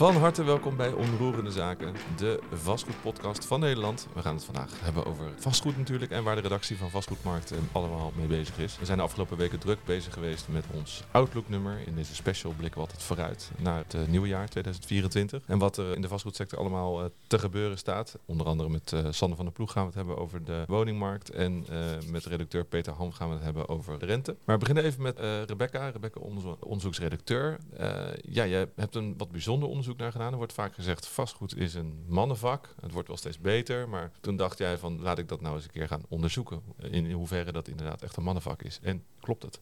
Van harte welkom bij Onroerende Zaken, de vastgoedpodcast van Nederland. We gaan het vandaag hebben over vastgoed natuurlijk en waar de redactie van Vastgoedmarkt allemaal mee bezig is. We zijn de afgelopen weken druk bezig geweest met ons Outlook-nummer. In deze special blikken we altijd vooruit naar het eh, nieuwe jaar 2024. En wat er in de vastgoedsector allemaal eh, te gebeuren staat. Onder andere met uh, Sander van der Ploeg gaan we het hebben over de woningmarkt. En met redacteur Peter Ham gaan we het hebben over de rente. Maar we beginnen even met Rebecca, Rebecca onderzoeksredacteur. ja, jij hebt een wat bijzonder onderzoek naar gedaan. Er wordt vaak gezegd, vastgoed is een mannenvak. Het wordt wel steeds beter. Maar toen dacht jij van, laat ik dat nou eens een keer gaan onderzoeken. In hoeverre dat inderdaad echt een mannenvak is. En klopt het?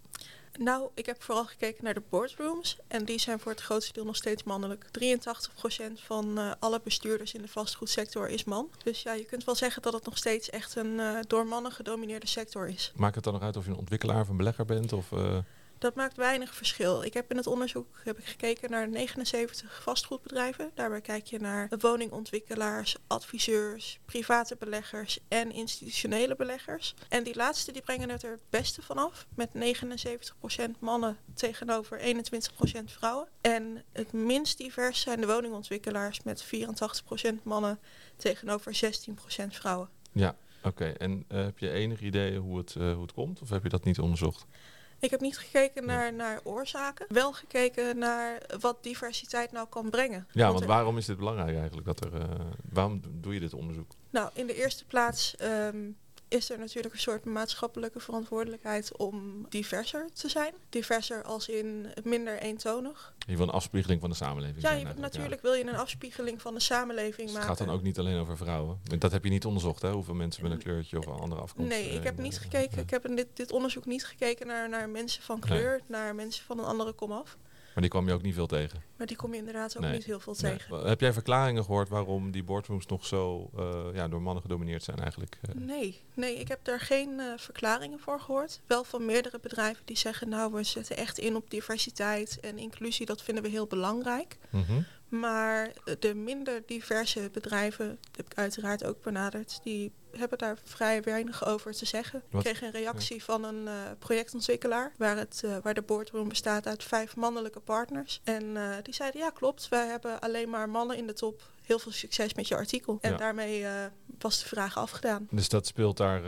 Nou, ik heb vooral gekeken naar de boardrooms. En die zijn voor het grootste deel nog steeds mannelijk. 83% van uh, alle bestuurders in de vastgoedsector is man. Dus ja, je kunt wel zeggen dat het nog steeds echt een uh, door mannen gedomineerde sector is. Maakt het dan nog uit of je een ontwikkelaar of een belegger bent? Of, uh... Dat maakt weinig verschil. Ik heb in het onderzoek heb ik gekeken naar 79 vastgoedbedrijven. Daarbij kijk je naar woningontwikkelaars, adviseurs, private beleggers en institutionele beleggers. En die laatste die brengen het er het beste vanaf. Met 79% mannen tegenover 21% vrouwen. En het minst divers zijn de woningontwikkelaars met 84% mannen tegenover 16% vrouwen. Ja, oké. En uh, heb je enig idee hoe het, uh, hoe het komt? Of heb je dat niet onderzocht? Ik heb niet gekeken naar, naar oorzaken, wel gekeken naar wat diversiteit nou kan brengen. Ja, want, waarom is dit belangrijk eigenlijk? Dat er, uh, waarom doe je dit onderzoek? Nou, in de eerste plaats um, is er natuurlijk een soort maatschappelijke verantwoordelijkheid om diverser te zijn. Diverser als in minder eentonig. Je wil een afspiegeling van de samenleving. Ja, je, natuurlijk wil je een afspiegeling van de samenleving dus maken. Het gaat dan ook niet alleen over vrouwen. Dat heb je niet onderzocht, hè? Hoeveel mensen met een kleurtje of een andere afkomst. Nee, ik heb niet gekeken. Ik heb in dit, dit onderzoek niet gekeken naar, naar mensen van kleur, naar mensen van een andere komaf. Maar die kwam je ook niet veel tegen? Maar die kom je inderdaad ook niet heel veel tegen. Heb jij verklaringen gehoord waarom die boardrooms nog zo uh, ja, door mannen gedomineerd zijn eigenlijk? Uh? Nee, nee, ik heb daar geen uh, verklaringen voor gehoord. Wel van meerdere bedrijven die zeggen, nou we zetten echt in op diversiteit en inclusie, dat vinden we heel belangrijk. Mm -hmm. Maar de minder diverse bedrijven, heb ik uiteraard ook benaderd, die hebben daar vrij weinig over te zeggen. Ik kreeg een reactie van een uh, projectontwikkelaar, waar, het, uh, waar de boardroom bestaat uit vijf mannelijke partners. En uh, die zeiden, ja klopt, wij hebben alleen maar mannen in de top. Heel veel succes met je artikel. En ja. daarmee was de vraag afgedaan. Dus dat speelt daar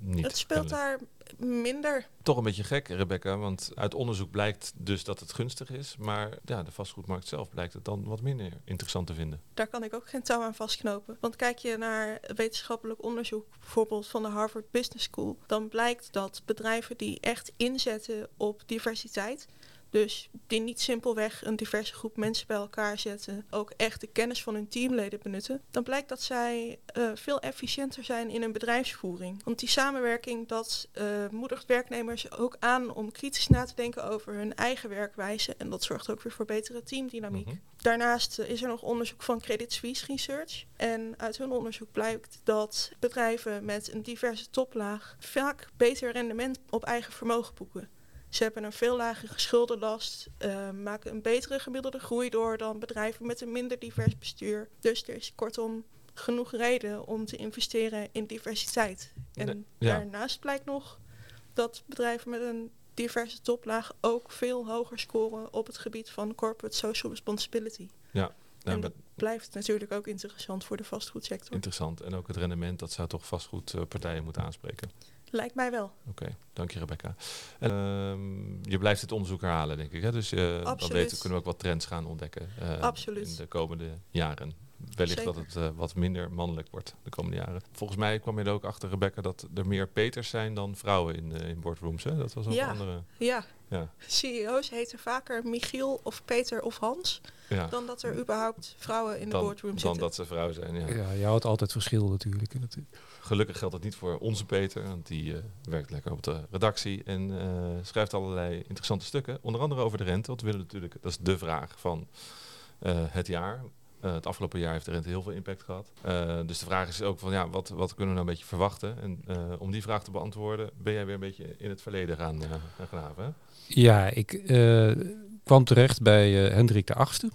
niet? Het speelt daar minder. Toch een beetje gek, Rebecca, want uit onderzoek blijkt dus dat het gunstig is. Maar ja, de vastgoedmarkt zelf blijkt het dan wat minder interessant te vinden. Daar kan ik ook geen touw aan vastknopen. Want kijk je naar wetenschappelijk onderzoek, bijvoorbeeld van de Harvard Business School, dan blijkt dat bedrijven die echt inzetten op diversiteit, dus die niet simpelweg een diverse groep mensen bij elkaar zetten, ook echt de kennis van hun teamleden benutten, dan blijkt dat zij uh, veel efficiënter zijn in hun bedrijfsvoering. Want die samenwerking dat uh, moedigt werknemers ook aan om kritisch na te denken over hun eigen werkwijze en dat zorgt ook weer voor betere teamdynamiek. Mm -hmm. Daarnaast uh, is er nog onderzoek van Credit Suisse Research en uit hun onderzoek blijkt dat bedrijven met een diverse toplaag vaak beter rendement op eigen vermogen boeken. Ze hebben een veel lagere schuldenlast, uh, maken een betere gemiddelde groei door dan bedrijven met een minder divers bestuur. Dus er is kortom genoeg reden om te investeren in diversiteit. En ja. daarnaast blijkt nog dat bedrijven met een diverse toplaag ook veel hoger scoren op het gebied van corporate social responsibility. Ja. Nou, en dat blijft natuurlijk ook interessant voor de vastgoedsector. Interessant. En ook het rendement, dat zou toch vastgoedpartijen moeten aanspreken. Lijkt mij wel. Oké, okay, dank je Rebecca. En, uh, je blijft het onderzoek herhalen, denk ik. Hè? Dus uh, dan weten, kunnen we ook wat trends gaan ontdekken uh, Absoluut. in de komende jaren. Wellicht Zeker. dat het uh, wat minder mannelijk wordt de komende jaren. Volgens mij kwam je er ook achter, Rebecca, dat er meer Peters zijn dan vrouwen in, in boardrooms. Hè? Dat was ja. andere. Ja. ja, CEO's heten vaker Michiel of Peter of Hans. Ja. Dan dat er überhaupt vrouwen in dan, de boardroom zitten. Dan dat ze vrouw zijn, ja. Ja, je houdt altijd verschil natuurlijk. Gelukkig geldt dat niet voor onze Peter, want die uh, werkt lekker op de redactie en uh, schrijft allerlei interessante stukken. Onder andere over de rente, want we willen natuurlijk, dat is de vraag van uh, het jaar. Het afgelopen jaar heeft de rente heel veel impact gehad. dus de vraag is ook van, ja, wat, wat kunnen we nou een beetje verwachten? En om die vraag te beantwoorden, ben jij weer een beetje in het verleden gaan, gaan graven, hè? Ja, ik kwam terecht bij Hendrik de Achtste.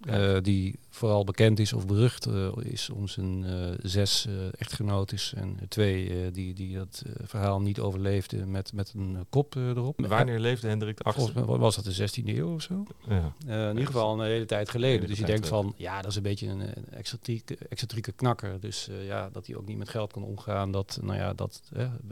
Ja. die vooral bekend is of berucht uh, is om zijn uh, zes uh, echtgenotes en twee die, die dat verhaal niet overleefden met, met een kop erop. Wanneer leefde Hendrik de Volgens mij was dat de 16e eeuw of zo. Ja. in ieder geval een hele tijd geleden. dus je denkt van, ja, dat is een beetje een, een excentrieke, excentrieke knakker. Dus ja, dat hij ook niet met geld kan omgaan. Dat, nou ja, dat,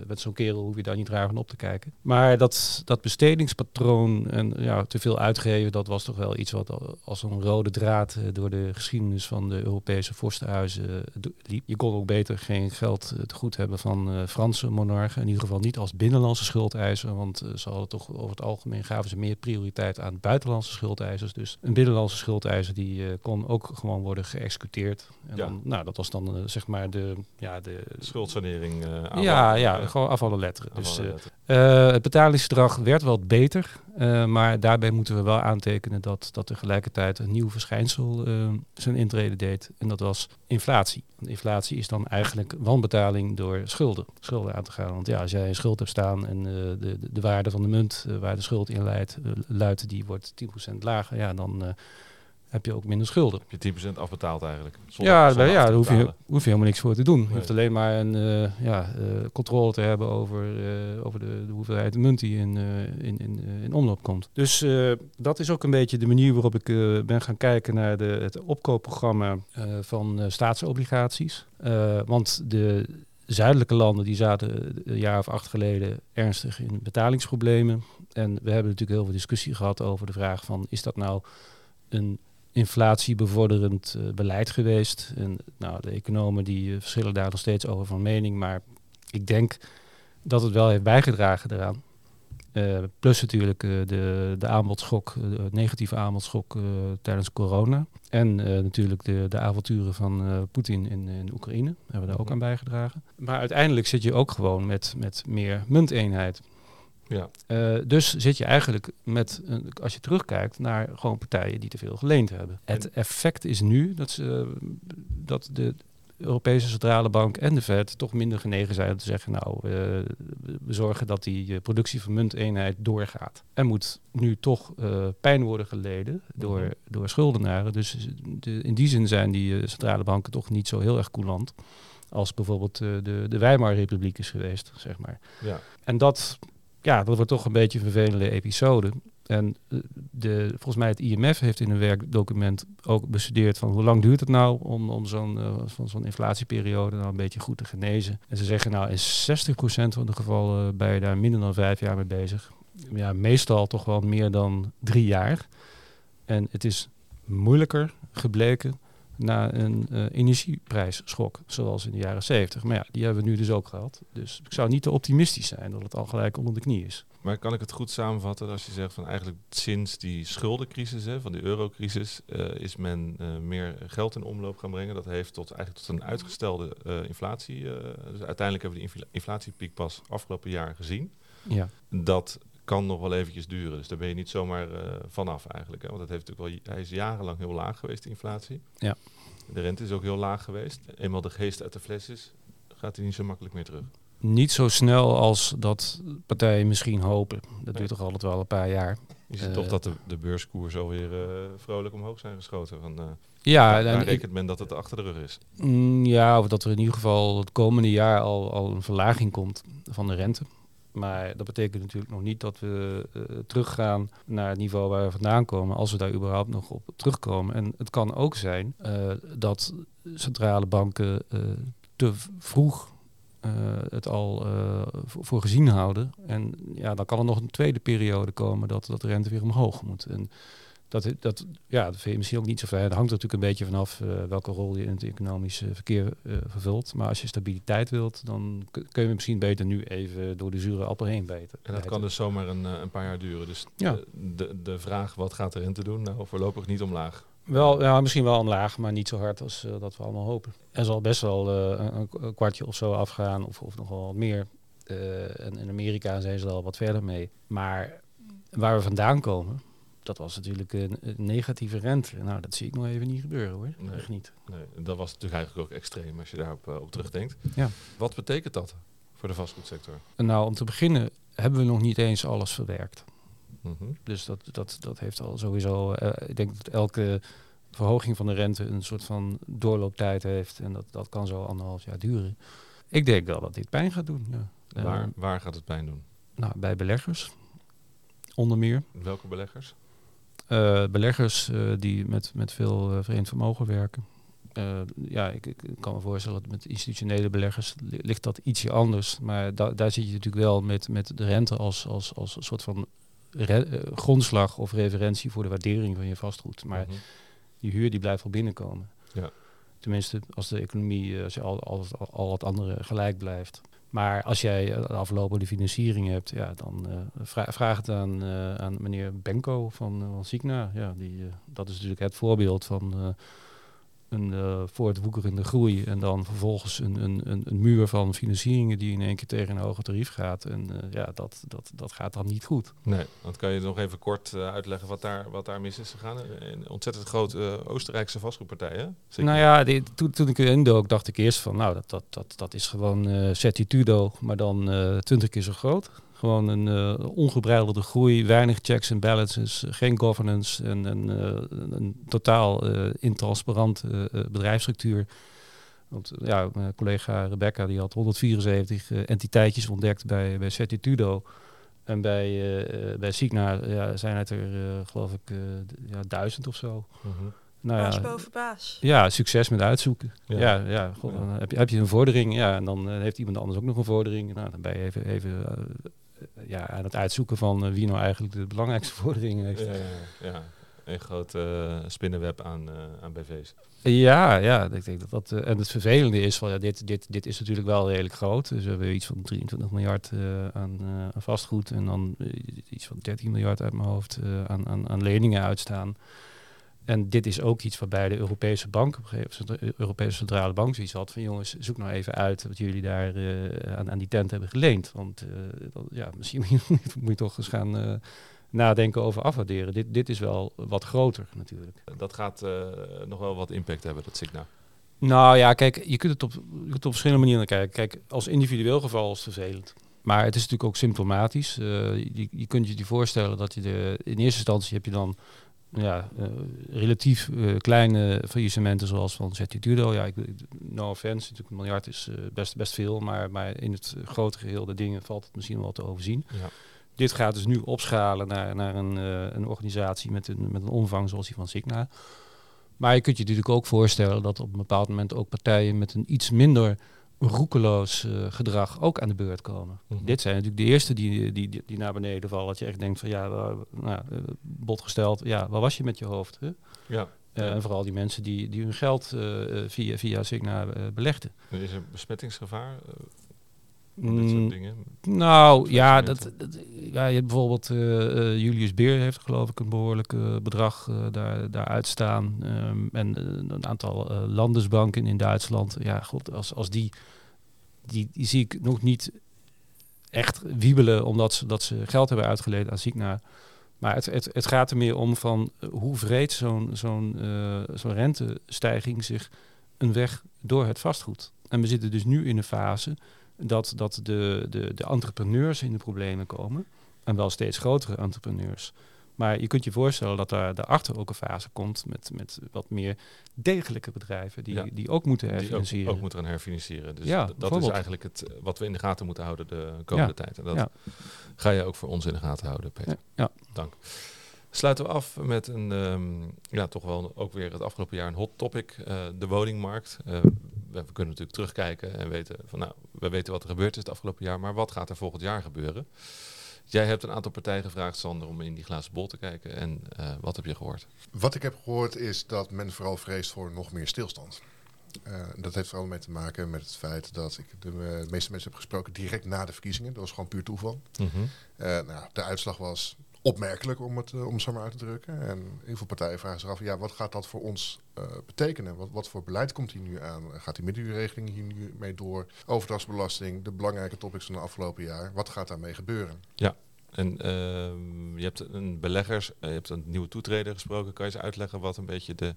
met zo'n kerel hoef je daar niet raar van op te kijken. Maar dat, dat bestedingspatroon en ja, te veel uitgeven, dat was toch wel iets wat als een rode draad door de geschiedenis van de Europese vorstenhuizen eh, liep. Je kon ook beter geen geld eh, te goed hebben van uh, Franse monarchen. In ieder geval niet als binnenlandse schuldeiser. Want uh, ze hadden toch over het algemeen gaven ze meer prioriteit aan buitenlandse schuldeisers. Dus een binnenlandse schuldeiser die kon ook gewoon worden geëxecuteerd. En ja. dan, nou, dat was dan zeg maar de, ja, de schuldsanering. ja, ja, gewoon afvallen letteren. dus het betalingsgedrag werd wel beter. maar daarbij moeten we wel aantekenen dat, dat tegelijkertijd een nieuw verschijnsel zijn intrede deed. En dat was inflatie. inflatie is dan eigenlijk wanbetaling door schulden. Schulden aan te gaan. Want ja, als jij een schuld hebt staan en uh, de, de, waarde van de munt waar de schuld in leidt, luidt, die wordt 10% lager. Ja, dan heb je ook minder schulden. Heb je 10% afbetaald eigenlijk? Zonder, ja, zonder ja daar hoef je, hoef je helemaal niks voor te doen. Je hoeft alleen maar een uh, ja, uh, controle te hebben over, uh, over de, de, hoeveelheid munt die in, in, in, in omloop komt. Dus dat is ook een beetje de manier waarop ik ben gaan kijken naar de, het opkoopprogramma van staatsobligaties. want de zuidelijke landen die zaten een jaar of acht geleden ernstig in betalingsproblemen. En we hebben natuurlijk heel veel discussie gehad over de vraag van is dat nou een inflatiebevorderend uh, beleid geweest. En nou, de economen die uh, verschillen daar nog steeds over van mening, maar ik denk dat het wel heeft bijgedragen daaraan. Uh, plus natuurlijk de, de aanbodschok, de negatieve aanbodschok tijdens corona. En natuurlijk de, de avonturen van Poetin in, in Oekraïne hebben daar ook aan bijgedragen. Maar uiteindelijk zit je ook gewoon met, met meer munteenheid. Ja. Uh, dus zit je eigenlijk met, als je terugkijkt naar gewoon partijen die te veel geleend hebben. Het effect is nu dat, ze, dat de Europese Centrale Bank en de Fed toch minder genegen zijn om te zeggen, nou, we, we zorgen dat die uh, productie van munteenheid doorgaat. Er moet nu toch uh, pijn worden geleden door, mm door schuldenaren. Dus de, in die zin zijn die centrale banken toch niet zo heel erg coulant als bijvoorbeeld de, de Weimar-republiek is geweest, zeg maar. Ja. En dat ja, dat wordt toch een beetje een vervelende episode. En eh, de, volgens mij het IMF heeft in een werkdocument ook bestudeerd van hoe lang duurt het nou om, om zo'n uh, van zo'n inflatieperiode nou een beetje goed te genezen. En ze zeggen nou in 60% van de gevallen ben je daar minder dan vijf jaar mee bezig. Ja, meestal toch wel meer dan drie jaar. En het is moeilijker gebleken na een uh, energieprijsschok, zoals in de jaren 70. Maar ja, die hebben we nu dus ook gehad. Dus ik zou niet te optimistisch zijn dat het al gelijk onder de knie is. Maar kan ik het goed samenvatten als je zegt van eigenlijk sinds die schuldencrisis, hè, van de eurocrisis, uh, is men uh, meer geld in omloop gaan brengen. Dat heeft tot, eigenlijk tot een uitgestelde inflatie. dus uiteindelijk hebben we de inflatiepiek pas afgelopen jaar gezien. Ja. Dat kan nog wel eventjes duren. Dus daar ben je niet zomaar uh, vanaf eigenlijk. Hè? Want dat heeft natuurlijk wel, hij is jarenlang heel laag geweest, de inflatie. Ja. De rente is ook heel laag geweest. Eenmaal de geest uit de fles is, gaat hij niet zo makkelijk meer terug. Niet zo snel als dat partijen misschien hopen. Dat duurt toch altijd wel een paar jaar. Je ziet uh, toch dat de, de beurskoers alweer uh, vrolijk omhoog zijn geschoten. Van, uh, ja, daar rekent men dat het achter de rug is. Mm, ja, of dat er in ieder geval het komende jaar al, al een verlaging komt van de rente. Maar dat betekent natuurlijk nog niet dat we uh, teruggaan naar het niveau waar we vandaan komen, als we daar überhaupt nog op terugkomen. En het kan ook zijn uh, dat centrale banken uh, te vroeg het al voor gezien houden. En ja, dan kan er nog een tweede periode komen dat, dat de rente weer omhoog moet. En dat, dat, ja, dat vind je misschien ook niet zo fijn. Dat hangt er natuurlijk een beetje vanaf uh, welke rol je in het economische verkeer uh, vervult. Maar als je stabiliteit wilt, dan kun je misschien beter nu even door de zure appel heen bijten. En dat kan dus zomaar een, uh, een paar jaar duren. Dus ja. de, de vraag, wat gaat de rente doen? Nou, voorlopig niet omlaag. Wel, ja, misschien wel omlaag, maar niet zo hard als dat we allemaal hopen. Er zal best wel een, een, kwartje of zo afgaan, of, of nog wel wat meer. en in Amerika zijn ze al wat verder mee. Maar waar we vandaan komen, dat was natuurlijk een, negatieve rente. Nou, dat zie ik nog even niet gebeuren hoor. Nee, Echt niet. Nee, dat was natuurlijk eigenlijk ook extreem als je daarop uh, op terugdenkt. Ja. Wat betekent dat voor de vastgoedsector? Nou, om te beginnen hebben we nog niet eens alles verwerkt. Mm -hmm. Dus dat, dat, dat heeft al sowieso. Uh, ik denk dat elke verhoging van de rente een soort van doorlooptijd heeft. En dat, dat kan zo anderhalf jaar duren. Ik denk wel dat dit pijn gaat doen. Ja. Waar, uh, waar gaat het pijn doen? Nou, bij beleggers, onder meer. Welke beleggers? Uh, beleggers uh, die met, met veel vreemd vermogen werken. ja, ik, ik, kan me voorstellen dat met institutionele beleggers ligt dat ietsje anders. Maar da daar zit je natuurlijk wel met, met de rente als, als, als een soort van grondslag of referentie voor de waardering van je vastgoed. Maar mm -hmm. die huur die blijft wel binnenkomen. Ja. Tenminste, als de economie, als je al, al, al wat andere gelijk blijft. Maar als jij de aflopende financiering hebt, ja, dan vra vraag het aan, uh, aan meneer Benko van, van. Ja, die, dat is natuurlijk het voorbeeld van een voortwoekerende groei en dan vervolgens een, een, een, een, muur van financieringen die in één keer tegen een hoger tarief gaat. En ja, dat, dat, dat gaat dan niet goed. Nee, want kan je nog even kort uitleggen wat daar, wat daar mis is gegaan? Een ontzettend grote Oostenrijkse vastgoedpartij, hè? Zeker? Nou ja, die, toen, toen ik erin dook, dacht ik eerst van, nou, dat, dat, dat, dat is gewoon uh, Certitudo, maar dan twintig keer zo groot. Gewoon een uh, ongebreidelde groei, weinig checks en balances, geen governance en een, uh, een totaal uh, intransparante bedrijfsstructuur. Want ja, mijn collega Rebecca die had 174 entiteitjes ontdekt bij, bij Certitudo. En bij, bij Signa ja, zijn het er geloof ik ja, duizend of zo. -hmm. Nou baas ja, boven baas. Ja, succes met uitzoeken. Ja, ja, ja, God, dan heb je, heb je een vordering, ja, en dan heeft iemand anders ook nog een vordering. Nou, dan ben je even, even ja, aan het uitzoeken van uh, wie nou eigenlijk de belangrijkste vorderingen heeft. Ja, ja, ja. een groot uh, spinnenweb aan, uh, aan BV's. Ja, ja, ik denk dat dat. en het vervelende is van ja, dit, dit, dit is natuurlijk wel redelijk groot. Dus we hebben iets van 23 miljard aan, aan, vastgoed en dan iets van 13 miljard uit mijn hoofd aan, aan, aan leningen uitstaan. En dit is ook iets waarbij de Europese bank, de Europese Centrale Bank, zoiets had van jongens, zoek nou even uit wat jullie daar uh, aan, aan, die tent hebben geleend. Want uh, dat, ja, misschien moet je toch eens gaan uh, nadenken over afwaarderen. Dit, dit is wel wat groter natuurlijk. Dat gaat nog wel wat impact hebben, dat Signa. Nou ja, kijk, je kunt het op, je kunt het op verschillende manieren kijken. Kijk, als individueel geval is het vervelend. Maar het is natuurlijk ook symptomatisch. je, je kunt je die voorstellen dat je de, in eerste instantie heb je dan ja, uh, relatief uh, kleine faillissementen zoals van Certitudo. Ja, ik, no offense, natuurlijk een miljard is uh, best, best veel, maar, maar in het grote geheel de dingen valt het misschien wel te overzien. Ja. Dit gaat dus nu opschalen naar, naar een, een organisatie met een, met een omvang zoals die van Signa. Maar je kunt je natuurlijk ook voorstellen dat op een bepaald moment ook partijen met een iets minder roekeloos uh, gedrag ook aan de beurt komen. Mm -hmm. Dit zijn natuurlijk de eerste die, die, die, die, naar beneden vallen. Dat je echt denkt van ja, uh, nou, uh, botgesteld, ja, waar was je met je hoofd? Hè? Ja. Uh, en vooral die mensen die, die hun geld via, via Signa belegden. Is er besmettingsgevaar? Mm, nou ja, dat, dat, ja, je hebt bijvoorbeeld Julius Beer heeft geloof ik een behoorlijk bedrag daar, daar uitstaan. Um, en een aantal landesbanken in Duitsland. Ja, god, als, als die die, die zie ik nog niet echt wiebelen omdat ze, dat ze geld hebben uitgeleend aan Signa. Maar het, het, het gaat er meer om van hoe vreed zo'n zo'n zo'n rentestijging zich een weg door het vastgoed. En we zitten dus nu in een fase dat, dat de, de, de entrepreneurs in de problemen komen. En wel steeds grotere entrepreneurs. Maar je kunt je voorstellen dat daar daarachter ook een fase komt met, met wat meer degelijke bedrijven die, ja. die ook moeten herfinancieren. Die ook, ook, moeten gaan herfinancieren. Dus ja, dat is eigenlijk het eh, wat we in de gaten moeten houden de komende ja. tijd. En dat ga je ook voor ons in de gaten houden, Peter. Ja. Dank. Sluiten we af met een, um, ja, toch wel ook weer het afgelopen jaar een hot topic, uh, de woningmarkt. Uh, we, we, kunnen natuurlijk terugkijken en weten van, nou, we weten wat er gebeurd is het afgelopen jaar, maar wat gaat er volgend jaar gebeuren? Jij hebt een aantal partijen gevraagd, Sander, om in die glazen bol te kijken. En uh, wat heb je gehoord? Wat ik heb gehoord is dat men vooral vreest voor nog meer stilstand. Uh, dat heeft vooral mee te maken met het feit dat ik de, de, meeste mensen heb gesproken direct na de verkiezingen. Dat was gewoon puur toeval. Mm -hmm. nou, de uitslag was opmerkelijk om het om zo maar uit te drukken. En heel veel partijen vragen zich af, ja, wat gaat dat voor ons uh, betekenen? Wat, wat voor beleid komt hier nu aan? Gaat die middenuurregeling hier nu mee door? Overdrachtsbelasting, de belangrijke topics van de afgelopen jaar. Wat gaat daarmee gebeuren? Ja, en uh, je hebt een beleggers, uh, je hebt een nieuwe toetreder gesproken. Kan je eens uitleggen wat een beetje de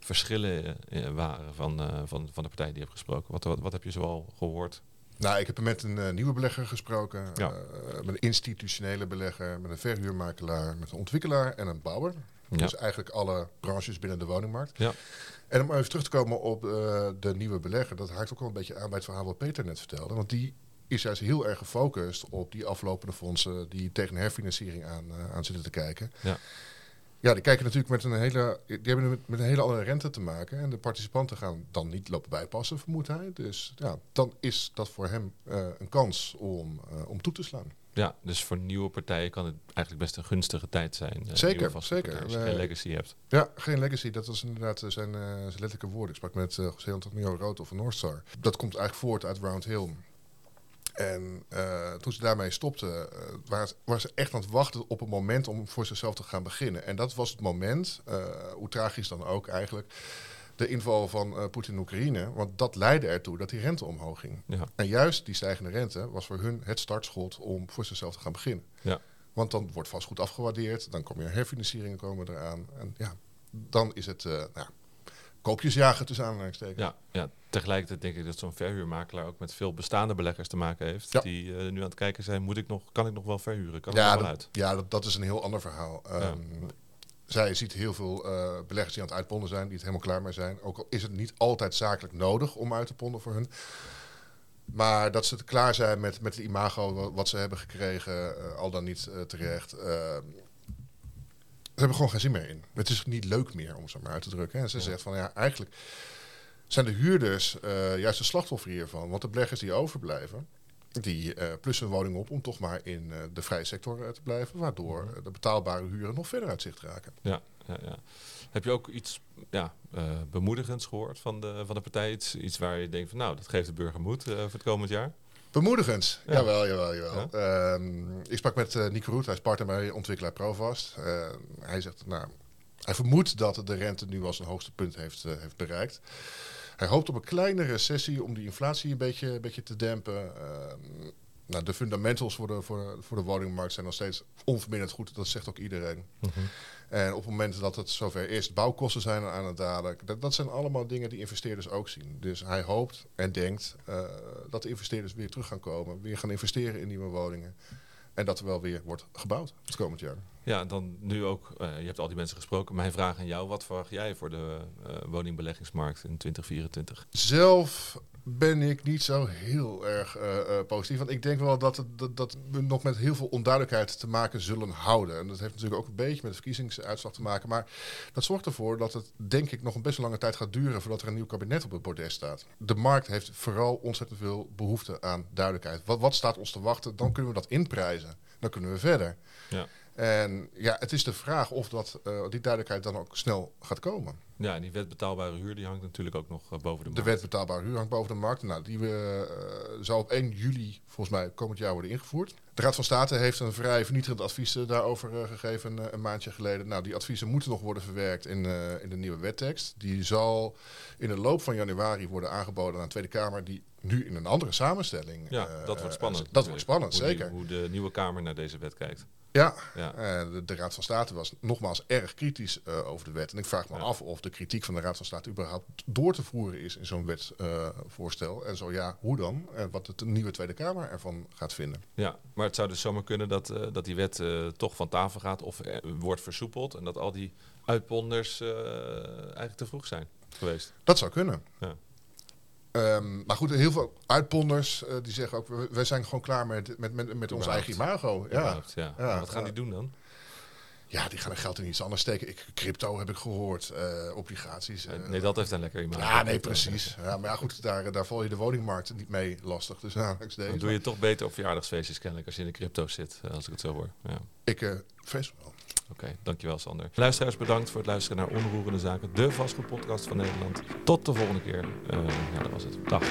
verschillen waren van, van, van de partij die je hebt gesproken? Wat, wat, wat heb je zoal gehoord? Nou, ik heb met een uh, nieuwe belegger gesproken. Ja. Uh, met een institutionele belegger, met een verhuurmakelaar, met een ontwikkelaar en een bouwer. Dus eigenlijk alle branches binnen de woningmarkt. Ja. En om even terug te komen op uh, de nieuwe belegger, dat haakt ook wel een beetje aan bij het verhaal wat Peter net vertelde. Want die is juist heel erg gefocust op die aflopende fondsen die tegen herfinanciering aan, aan zitten te kijken. Ja. Ja, die kijken natuurlijk met een hele, die hebben met, een hele andere rente te maken. En de participanten gaan dan niet lopen bijpassen, vermoedt hij. Dus ja, dan is dat voor hem uh, een kans om, uh, om toe te slaan. Ja, dus voor nieuwe partijen kan het eigenlijk best een gunstige tijd zijn. Uh, zeker, zeker. Als je geen legacy hebt. Ja, geen legacy. Dat was inderdaad zijn, zijn letterlijke woorden. Ik sprak met José Antonio Rood of Northstar. Dat komt eigenlijk voort uit Round Hill. En uh, toen ze daarmee stopten, uh, waren, ze echt aan het wachten op een moment om voor zichzelf te gaan beginnen. En dat was het moment, uh, hoe tragisch dan ook eigenlijk, de inval van Poetin in Oekraïne. Want dat leidde ertoe dat die rente omhoog ging. Ja. En juist die stijgende rente was voor hun het startschot om voor zichzelf te gaan beginnen. Ja. Want dan wordt vastgoed afgewaardeerd, dan komen er herfinancieringen komen eraan. En ja, dan is het nou, koopjesjagen tussen aanhalingstekens. Ja, ja, tegelijkertijd denk ik dat zo'n verhuurmakelaar ook met veel bestaande beleggers te maken heeft. Ja. Die uh, nu aan het kijken zijn, moet ik nog, kan ik nog wel verhuren? Kan ja, er wel uit? ja dat, dat is een heel ander verhaal. Um, zij ziet heel veel uh, beleggers die aan het uitponden zijn, die het helemaal klaar mee zijn. Ook al is het niet altijd zakelijk nodig om uit te ponden voor hun. Maar dat ze klaar zijn met, met het imago wat ze hebben gekregen, uh, al dan niet terecht ze hebben gewoon geen zin meer in. Het is niet leuk meer, om zo maar uit te drukken. En ze ja. zegt van ja, eigenlijk zijn de huurders uh, juist de slachtoffer hiervan. Want de beleggers die overblijven, die uh, plussen een woning op om toch maar in uh, de vrije sector te blijven. Waardoor de betaalbare huren nog verder uit zicht raken. Ja, ja, ja. Heb je ook iets ja, bemoedigends gehoord van de, van de partij? Iets, iets waar je denkt van nou, dat geeft de burger moed voor het komend jaar? Bemoedigend. Ja. Jawel, jawel, jawel. Ja. Um, ik sprak met uh, Nico Roet, hij is partner bij ontwikkelaar Provast. Uh, hij zegt, nou, hij vermoedt dat de rente nu al zijn hoogste punt heeft, uh, heeft bereikt. Hij hoopt op een kleine recessie om die inflatie een beetje, een beetje te dempen. Nou, de fundamentals voor de, voor, voor de woningmarkt zijn nog steeds onverminderd goed. Dat zegt ook iedereen. Mm -hmm. En op het moment dat het zover is, bouwkosten zijn aan het dalen. Dat, dat zijn allemaal dingen die investeerders ook zien. Dus hij hoopt en denkt uh, dat de investeerders weer terug gaan komen. Weer gaan investeren in nieuwe woningen. En dat er wel weer wordt gebouwd het komend jaar. Ja, dan nu ook, uh, je hebt al die mensen gesproken. Mijn vraag aan jou, wat verwacht jij voor de uh, woningbeleggingsmarkt in 2024? Zelf ben ik niet zo heel erg uh, positief. Want ik denk wel dat, het, dat, dat, we nog met heel veel onduidelijkheid te maken zullen houden. En dat heeft natuurlijk ook een beetje met de verkiezingsuitslag te maken. Maar dat zorgt ervoor dat het, denk ik, nog een best lange tijd gaat duren voordat er een nieuw kabinet op het bordes staat. De markt heeft vooral ontzettend veel behoefte aan duidelijkheid. Wat, wat staat ons te wachten? Dan kunnen we dat inprijzen. Dan kunnen we verder. Ja. En ja, het is de vraag of dat, uh, die duidelijkheid dan ook snel gaat komen. Ja, en die wet betaalbare huur die hangt natuurlijk ook nog uh, boven de markt. De wet betaalbare huur hangt boven de markt. Nou, die uh, zal op 1 juli volgens mij komend jaar worden ingevoerd. De Raad van State heeft een vrij vernietigend advies daarover gegeven een maandje geleden. Nou, die adviezen moeten nog worden verwerkt in, in de nieuwe wettekst. Die zal in de loop van januari worden aangeboden aan de Tweede Kamer, die nu in een andere samenstelling. Ja, dat wordt spannend. dat wordt spannend, hoe zeker. Hoe de nieuwe Kamer naar deze wet kijkt. Ja, Ja. Uh, de, de Raad van State was nogmaals erg kritisch uh, over de wet. En ik vraag me Ja. af of de kritiek van de Raad van State überhaupt door te voeren is in zo'n wetsvoorstel. en zo ja, hoe dan? En wat de nieuwe Tweede Kamer ervan gaat vinden. Ja, maar het zou dus zomaar kunnen dat, eh, dat die wet eh, toch van tafel gaat of eh, wordt versoepeld. En dat al die uitponders eh, eigenlijk te vroeg zijn geweest. Dat zou kunnen. Ja. Ehm, maar goed, heel veel uitponders eh, die zeggen ook, wij zijn gewoon klaar met, met, met, met ons eigen imago. Ja. Ja. Wat gaan die doen dan? Ja, die gaan hun geld in iets anders steken. Ik, crypto heb ik gehoord, eh, obligaties. eh. nee, dat heeft een lekker imago. ja, nee, precies. Ja, maar ja, goed, daar, daar val je de woningmarkt niet mee lastig. Dus ja, ik Dan doe je toch beter op verjaardagsfeestjes kennelijk als je in de crypto zit, eh, als ik het zo hoor. Ja. Ik eh vrees wel. Oké, dankjewel Sander. Luisteraars, bedankt voor het luisteren naar Onroerende Zaken, de vastgoedpodcast van Nederland. Tot de volgende keer. Ja, dat was het. Dag.